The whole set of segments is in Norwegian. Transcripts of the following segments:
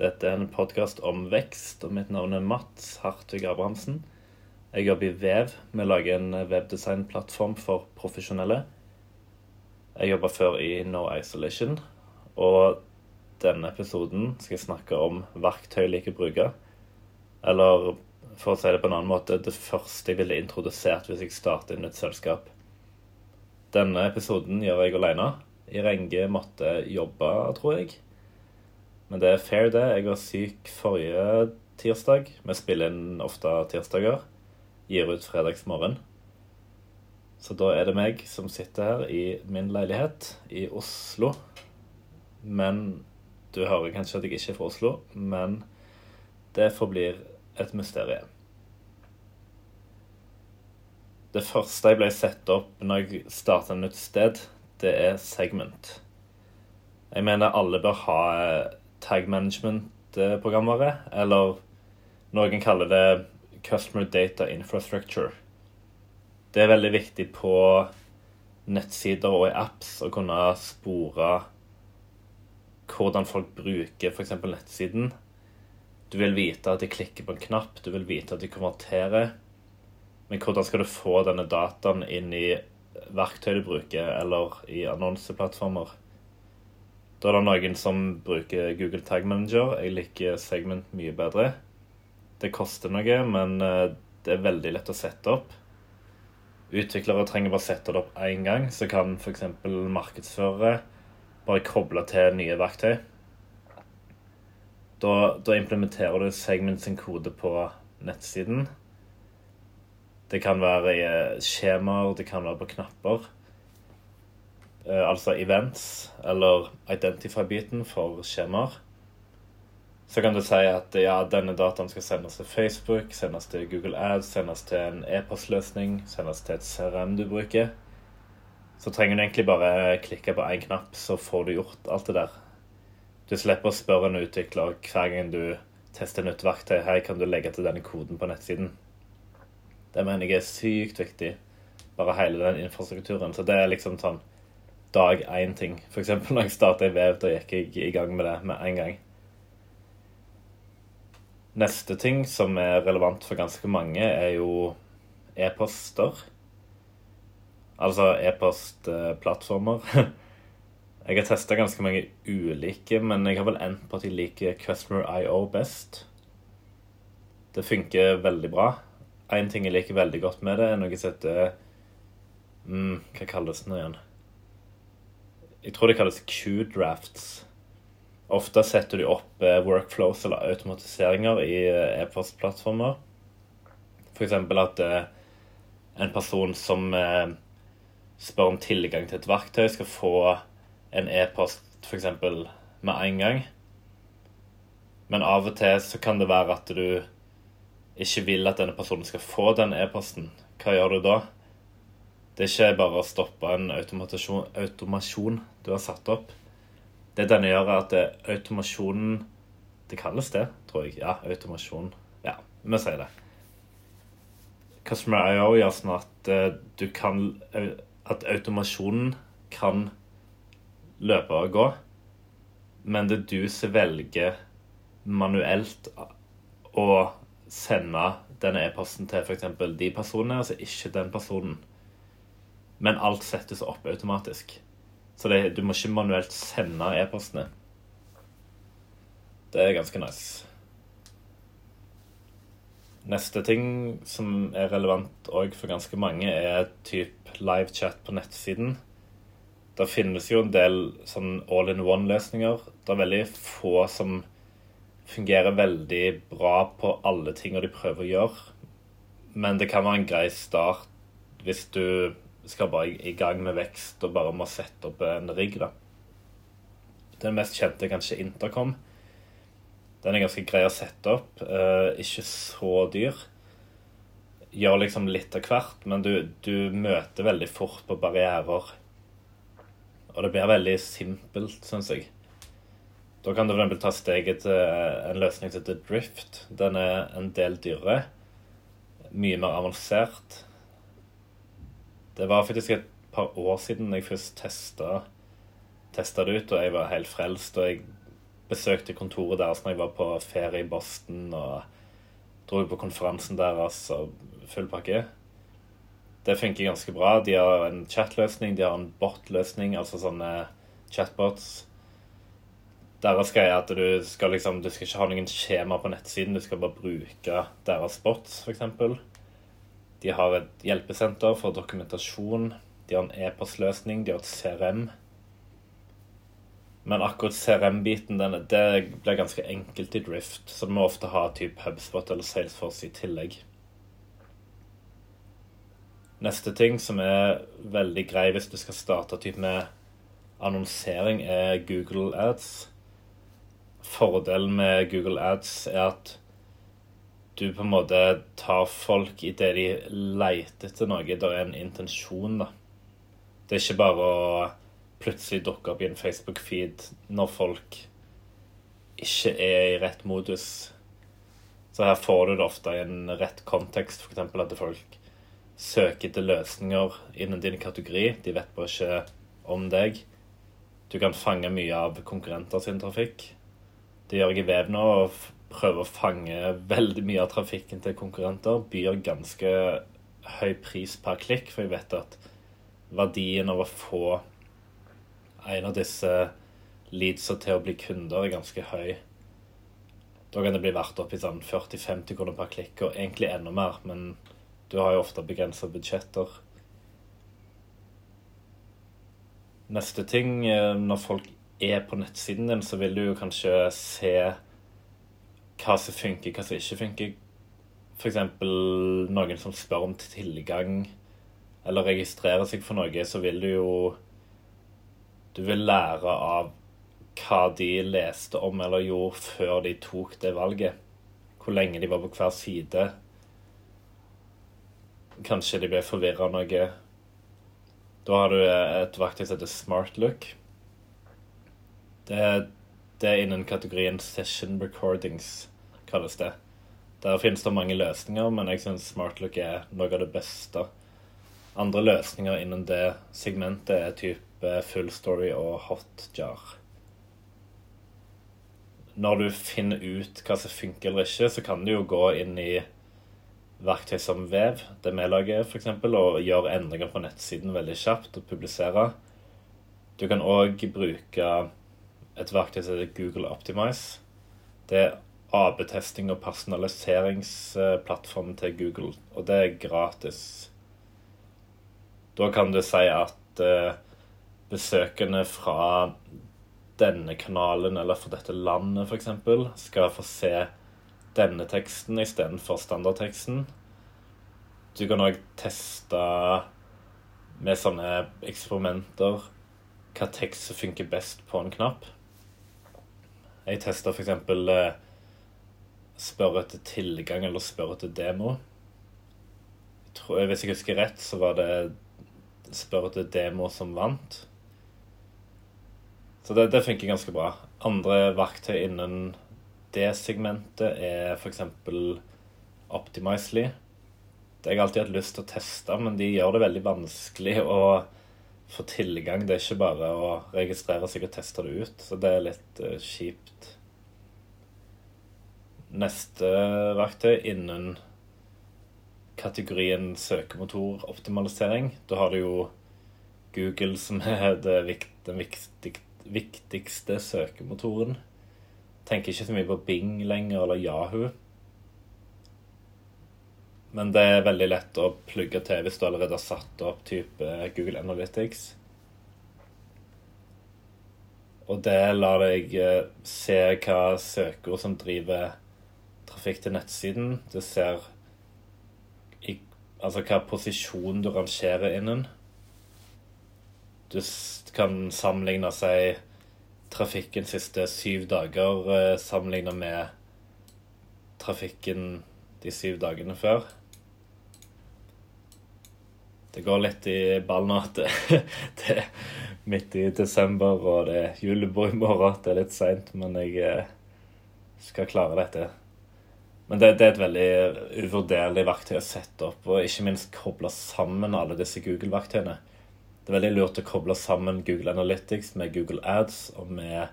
Dette er en podkast om vekst, og mitt navn er Mats Hartvig Abrahamsen. Jeg jobber i Vev med å lage en webdesignplattform for profesjonelle. Jeg jobba før i No Isolation, og denne episoden skal jeg snakke om verktøy jeg liker å bruke. Eller for å si det på en annen måte, det første jeg ville introdusert hvis jeg starter et nytt selskap. Denne episoden gjør jeg alene. Irenge måtte jobbe, tror jeg. Men det er fair, det. Jeg var syk forrige tirsdag. Vi spiller inn ofte tirsdager. Gir ut fredagsmorgen. Så da er det meg som sitter her i min leilighet i Oslo. Men du hører kanskje at jeg ikke er fra Oslo, men det forblir et mysterium. Det første jeg ble sett opp når jeg starta nytt sted, det er segment. Jeg mener alle bør ha tag management-programvare, eller noen kaller det customer data infrastructure. Det er veldig viktig på nettsider og i apps å kunne spore hvordan folk bruker f.eks. nettsiden. Du vil vite at de klikker på en knapp, du vil vite at de konverterer. Men hvordan skal du få denne dataen inn i verktøy du bruker, eller i annonseplattformer? Da er det noen som bruker Google Tag Manager. Jeg liker Segment mye bedre. Det koster noe, men det er veldig lett å sette opp. Utviklere trenger bare sette det opp én gang, så kan f.eks. markedsførere bare koble til nye verktøy. Da, da, implementerer du Segment sin kode på nettsiden. Det kan være i skjemaer, det kan være på knapper. Eh, altså events, eller identify-biten for skjemaer. Så kan du si at ja, denne dataen skal sendes til Facebook, sendes til Google Ads, sendes til en e-postløsning, sendes til et CRM du bruker. Så trenger du egentlig bare klikke på én knapp, så får du gjort alt det der. Du slipper å spørre en utvikler hver gang du tester nytt verktøy. Her kan du legge til denne koden på nettsiden. Det mener jeg er sykt viktig. Bare hele den infrastrukturen. Så det er liksom sånn dag én-ting. F.eks. når jeg starta i Vev, da gikk jeg i gang med det med en gang. Neste ting som er relevant for ganske mange, er jo e-poster. Altså e-postplattformer. Jeg har testa ganske mange ulike, men jeg har vel endt på at jeg liker Customer IO best. Det funker veldig bra. Én ting jeg liker veldig godt med det, er noe som heter mm, Hva kalles det nå igjen? Jeg tror det kalles Q-drafts. Ofte setter de opp eh, workflows eller automatiseringer i eh, e-postplattformer. F.eks. at eh, en person som spør om tilgang til et verktøy, skal få en e-post f.eks. med en gang. Men av og til så kan det være at du ikke vil at denne personen skal få den e-posten. Hva gjør du da? Det er ikke bare å stoppe en automasjon, automasjon du har satt opp. Det denne gjør, er at det, automasjonen Det kalles det, tror jeg. Ja, automasjon. Ja, vi sier det. Customer IO gjør sånn at uh, du kan At automasjonen kan løpe og gå, men det er du som velger manuelt å sende denne e-posten til f.eks. de personene, altså ikke den personen men alt settes opp automatisk. Så det, du må ikke manuelt sende e-postene. Det er ganske nice. Neste ting som er relevant òg for ganske mange, er type livechat på nettsiden. Det finnes jo en del sånn all-in-one-løsninger. Det er veldig få som fungerer veldig bra på alle tinga de prøver å gjøre. Men det kan være en grei start hvis du skal bare i gang med vekst og bare må sette opp en rigg. da. Den mest kjente er kanskje Intercom. Den er ganske grei å sette opp. Eh, ikke så dyr. Gjør liksom litt av hvert, men du, du møter veldig fort på barrierer. Og det blir veldig simpelt, syns jeg. Da kan du for ta steget til en løsning som heter Drift. Den er en del dyrere. Mye mer avansert det var faktisk et par år siden jeg først testa, det ut, og jeg var helt frelst. Og jeg besøkte kontoret deres når jeg var på ferie i Boston, og dro på konferansen deres og full pakke. Det funker ganske bra. De har en chatløsning, de har en bot-løsning, altså sånne chatbots. Deres greie er at du skal liksom Du skal ikke ha noen skjema på nettsiden, du skal bare bruke deres bots, f.eks. De har et hjelpesenter for dokumentasjon. De har en e-postløsning, de har et CRM. Men akkurat CRM-biten det blir ganske enkelt i Drift, så du må ofte ha typ HubSpot eller Salesforce i tillegg. Neste ting som er veldig grei hvis du skal starte typ med annonsering, er Google Ads. Fordelen med Google Ads er at du på en måte tar folk i det de leter etter noe. Det er en intensjon, da. Det er ikke bare å plutselig dukke opp i en Facebook-feed når folk ikke er i rett modus. Så her får du det ofte i en rett kontekst, f.eks. at folk søker etter løsninger innen din kategori. De vet bare ikke om deg. Du kan fange mye av konkurrenter sin trafikk. Det gjør jeg i Vev nå, prøver å fange veldig mye av trafikken til konkurrenter. Byr ganske høy pris per klikk, for jeg vet at verdien av å få en av disse leadsa til å bli kunder er ganske høy. Da kan det bli verdt opp i sånn 40-50 kroner per klikk, og egentlig enda mer, men du har jo ofte begrensa budsjetter. Neste ting, eh, når folk er på nettsiden din, så vil du jo kanskje se hva som funker, hva som ikke funker. F.eks. noen som spør om tilgang eller registrerer seg for noe, så vil du jo Du vil lære av hva de leste om eller gjorde før de tok det valget. Hvor lenge de var på hver side. Kanskje de ble forvirra noe. Da har du et verktøy som heter SmartLook. Det, det er innen kategorien session recordings, kalles det. Der finnes det mange løsninger, men jeg syns SmartLook er noe av det beste. Andre løsninger innen det segmentet er type Full Story og Hotjar. Når du finner ut hva som funker eller ikke, så kan du jo gå inn i verktøy som Vev, det vi lager f.eks., og gjøre endringer på nettsiden veldig kjapt og publisere. Du kan òg bruke et verktøy som heter Google Optimize. Det AB-testing og personaliseringsplattform til Google, og det er gratis. Da kan du si at uh, besøkende fra denne kanalen eller fra dette landet f.eks. skal få se denne teksten istedenfor standardteksten. Du kan òg teste med sånne eksperimenter hva tekst som funker best på en knapp. Jeg testa f.eks. Eh, spørre etter tilgang eller spørre etter demo. Jeg tror, hvis jeg husker rett, så var det spørre etter demo som vant. Så det, det funker ganske bra. Andre verktøy innen det segmentet er f.eks. Optimizely. Det har jeg alltid hatt lyst til å teste, men de gjør det veldig vanskelig å få tilgang. Det er ikke bare å registrere seg og teste det ut, så det er litt uh, kjipt. Neste verktøy innen kategorien søkemotoroptimalisering. Da har du jo Google som er det, den viktigste søkemotoren tenker ikke så mye på Bing lenger, eller Yahoo. Men det er veldig lett å plugge til hvis du allerede har satt opp type Google Analytics. Og det lar deg eh, se hva søkeord som driver trafikk til nettsiden. Du ser i, altså hva posisjon du rangerer innen. Du kan sammenligne seg trafikken siste syv dager eh, sammenligna med trafikken de syv dagene før. Det går litt i ball at det, det, er midt i desember, og det er julebord i morgen. Det er litt seint, men jeg eh, skal klare dette. Men det, det, er et veldig uvurderlig verktøy å sette opp, og ikke minst koble sammen alle disse Google-verktøyene. Det er veldig lurt å koble sammen Google Analytics med Google Ads og med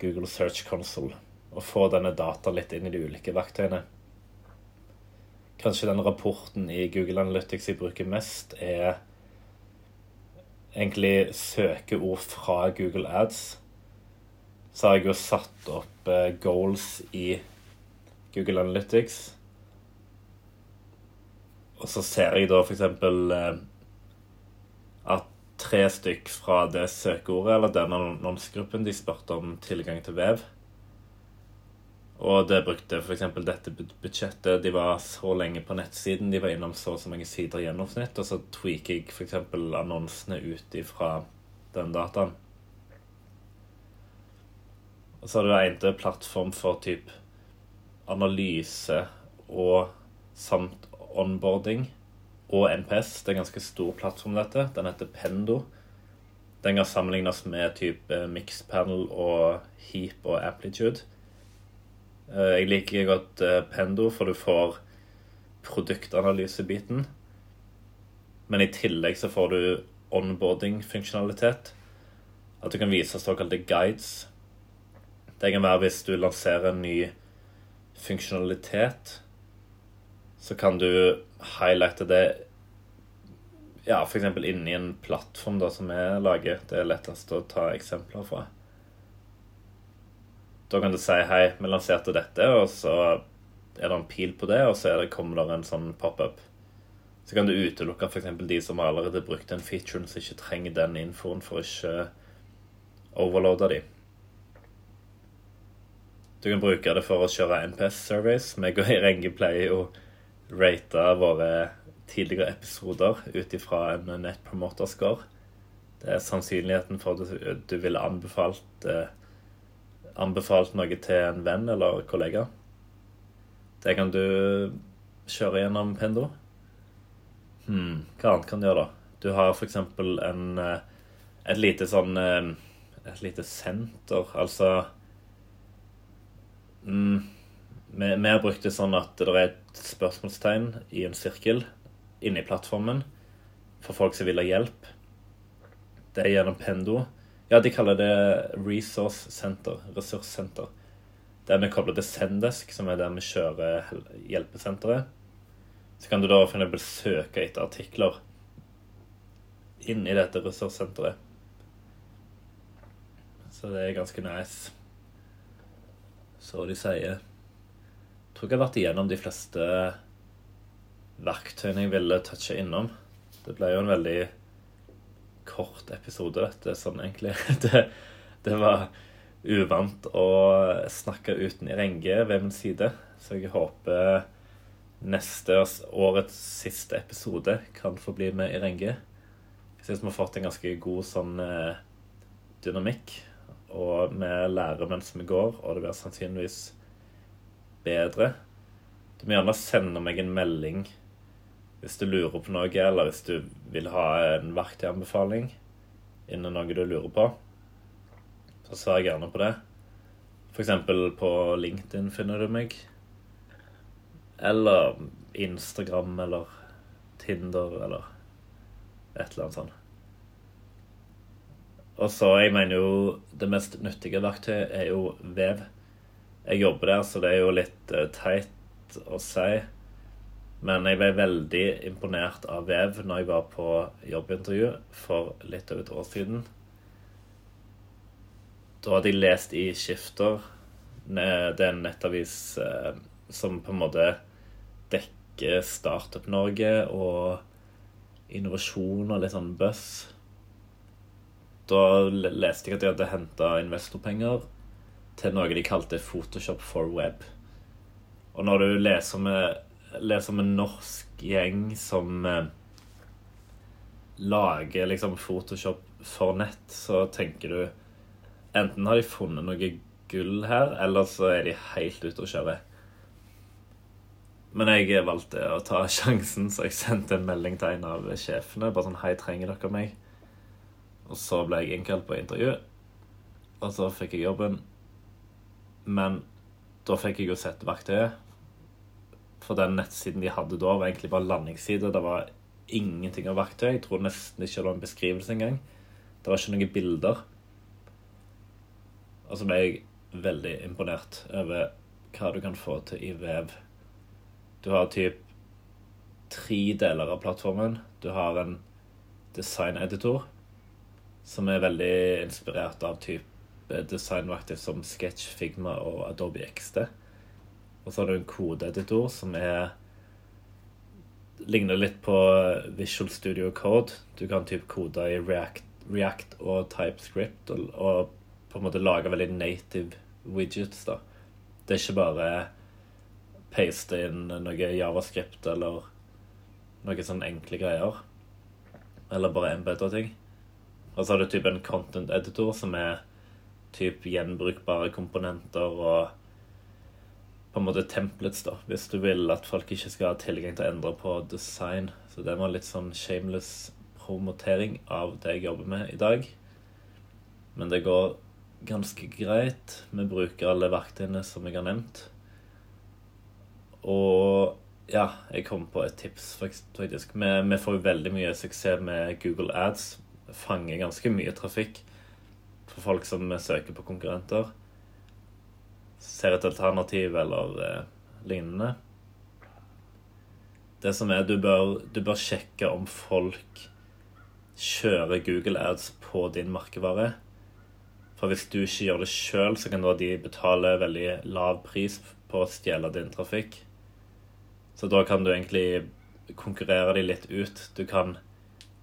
Google Search Console og få denne dataen litt inn i de ulike verktøyene. Kanskje den rapporten i Google Analytics jeg bruker mest, er egentlig søkeord fra Google Ads. Så har jeg jo satt opp eh, goals i Google Analytics. Og så ser jeg da f.eks. Eh, at tre stykk fra det søkeordet, eller den annonsegruppen, de spurte om tilgang til vev. Og det brukte f.eks. dette budsjettet. De var så lenge på nettsiden. De var innom så og så mange sider i gjennomsnitt. Og så tweaker jeg f.eks. annonsene ut ifra den dataen. Og så har du en plattform for type analyse og samt onboarding og NPS. Det er en ganske stor plattform, dette. Den heter Pendo. Den kan sammenlignes med type Mixpanel og Heap og Amplitude. Eh, jeg liker godt eh, Pendo, for du får produktanalysebiten. Men i tillegg så får du onboarding-funksjonalitet. At du kan vise såkalte guides. Det kan være hvis du lanserer en ny funksjonalitet, så kan du highlighte det ja, f.eks. inni en plattform da, som vi lager. Det er lettest å ta eksempler fra. Da kan du si hei, vi lanserte dette, og så er det en pil på det, og så det, kommer det en sånn pop-up. Så kan du utelukke f.eks. de som allerede brukt den featuren, som ikke trenger den infoen for å ikke overloade de. Du kan bruke det for å kjøre NPS-surveys. Vi går i Renge pleier å rate våre tidligere episoder ut ifra en net promoter score. Det er sannsynligheten for at du, ville anbefalt eh, anbefalt noe til en venn eller kollega. Det kan du kjøre gjennom Pendo. Hmm, hva annet kan du gjøre, da? Du har f.eks. en eh, et lite sånn eh, Et lite senter, altså mm, vi, vi, har brukt det sånn at det er et spørsmålstegn i en sirkel inni plattformen for folk som vil ha hjelp. Det er gjennom Pendo. Ja, de kaller det Resource Center. Ressurssenter. Der vi kobler til Sendesk, som er der vi kjører hjelpesenteret. Så kan du da eksempel søke etter artikler inn i dette ressurssenteret. Så det er ganske nice. Så de sier Jeg tror jeg har vært igjennom de fleste verktøyene jeg ville touche innom. Det ble jo en veldig kort episode, dette, sånn egentlig. Det, det var uvant å snakke uten Renge ved min side, så jeg håper neste årets siste episode kan få bli med i Renge. Jeg syns vi har fått en ganske god sånn eh, dynamikk, og vi lærer mens vi går, og det blir sannsynligvis bedre. Du må gjerne sende meg en melding hvis du lurer på noe, eller hvis du vil ha en verktøyanbefaling innen noe du lurer på, så svarer jeg gjerne på det. F.eks. på LinkedIn finner du meg. Eller Instagram eller Tinder eller et eller annet sånt. Og så, jeg mener jo Det mest nyttige verktøyet er jo vev. Jeg jobber der, så det er jo litt uh, teit å si. Men jeg ble veldig imponert av Vev når jeg var på jobbintervju for litt over et år siden. Da hadde jeg lest i Skifter. Det er en nettavis eh, som på en måte dekker Startup-Norge og innovasjon og litt sånn buzz. Da leste jeg at de hadde henta investorpenger til noe de kalte Photoshop for web. Og når du leser med leser med norsk gjeng som eh, lager liksom Photoshop for nett, så tenker du Enten har de funnet noe gull her, eller så er de helt ute å kjøre. Men jeg valgte å ta sjansen, så jeg sendte en melding til en av sjefene. Bare sånn 'Hei, trenger dere meg?' Og så ble jeg innkalt på intervju, og så fikk jeg jobben. Men da fikk jeg jo sett verktøyet, for den nettsiden de hadde da, var egentlig bare landingsside. Det var ingenting av verktøy. Jeg tror nesten ikke det var en beskrivelse engang. Det var ikke noen bilder. Og så ble jeg veldig imponert over hva du kan få til i vev. Du har typ tre deler av plattformen. Du har en designeditor som er veldig inspirert av type designverktøy som Sketch, Figma og Adobe XD. Og så har du en kodeeditor som er ligner litt på Visual Studio Code. Du kan type kode i React, React og TypeScript og, og, på en måte lage veldig native widgets. da. Det er ikke bare paste inn noe javascript eller noen sånne enkle greier. Eller bare embedder ting. Og så har du type en content editor som er type gjenbrukbare komponenter og på en måte templates, da, hvis du vil at folk ikke skal ha tilgang til å endre på design. Så det var litt sånn shameless promotering av det jeg jobber med i dag. Men det går ganske greit. Vi bruker alle verktøyene som jeg har nevnt. Og ja, jeg kom på et tips, faktisk. Vi, vi får jo veldig mye suksess med Google Ads. Fanger ganske mye trafikk for folk som søker på konkurrenter ser et alternativ eller eh, lignende. Det som er, du bør, du bør sjekke om folk kjører Google Ads på din merkevare. For hvis du ikke gjør det sjøl, så kan da de betale veldig lav pris på å stjele din trafikk. Så da kan du egentlig konkurrere de litt ut. Du kan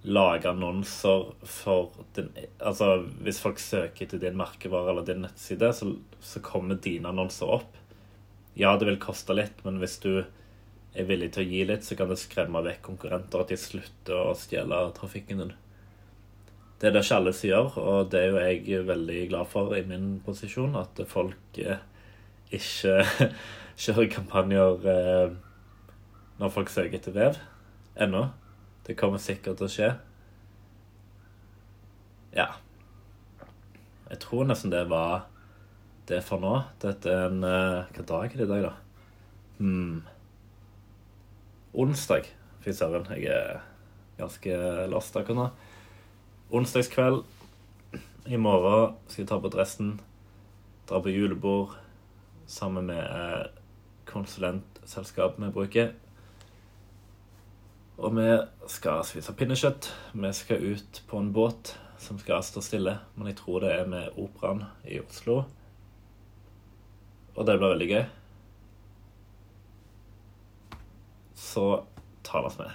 lage annonser for din, Altså hvis folk søker til din merkevare eller din nettside, så, så, kommer dine annonser opp. Ja, det vil koste litt, men hvis du er villig til å gi litt, så kan det skremme vekk konkurrenter at de slutter å stjele trafikken din. Det er det ikke alle som gjør, og det er jo jeg veldig glad for i min posisjon. At folk eh, ikke kjører kampanjer eh, når folk søker etter vev. Ennå. Det kommer sikkert til å skje. Ja. Jeg tror nesten det var det for nå. Dette er en uh, Hva dag er det i dag, da? Hmm. Onsdag. Fy søren, jeg er ganske lost akkurat nå. Onsdagskveld. I morgen skal jeg ta på dressen, dra på julebord sammen med eh, konsulentselskapet vi bruker. Og vi skal spise pinnekjøtt. Vi skal ut på en båt som skal stå stille. Men jeg tror det er med Operaen i Oslo. Og det blir veldig gøy. Så tales vi.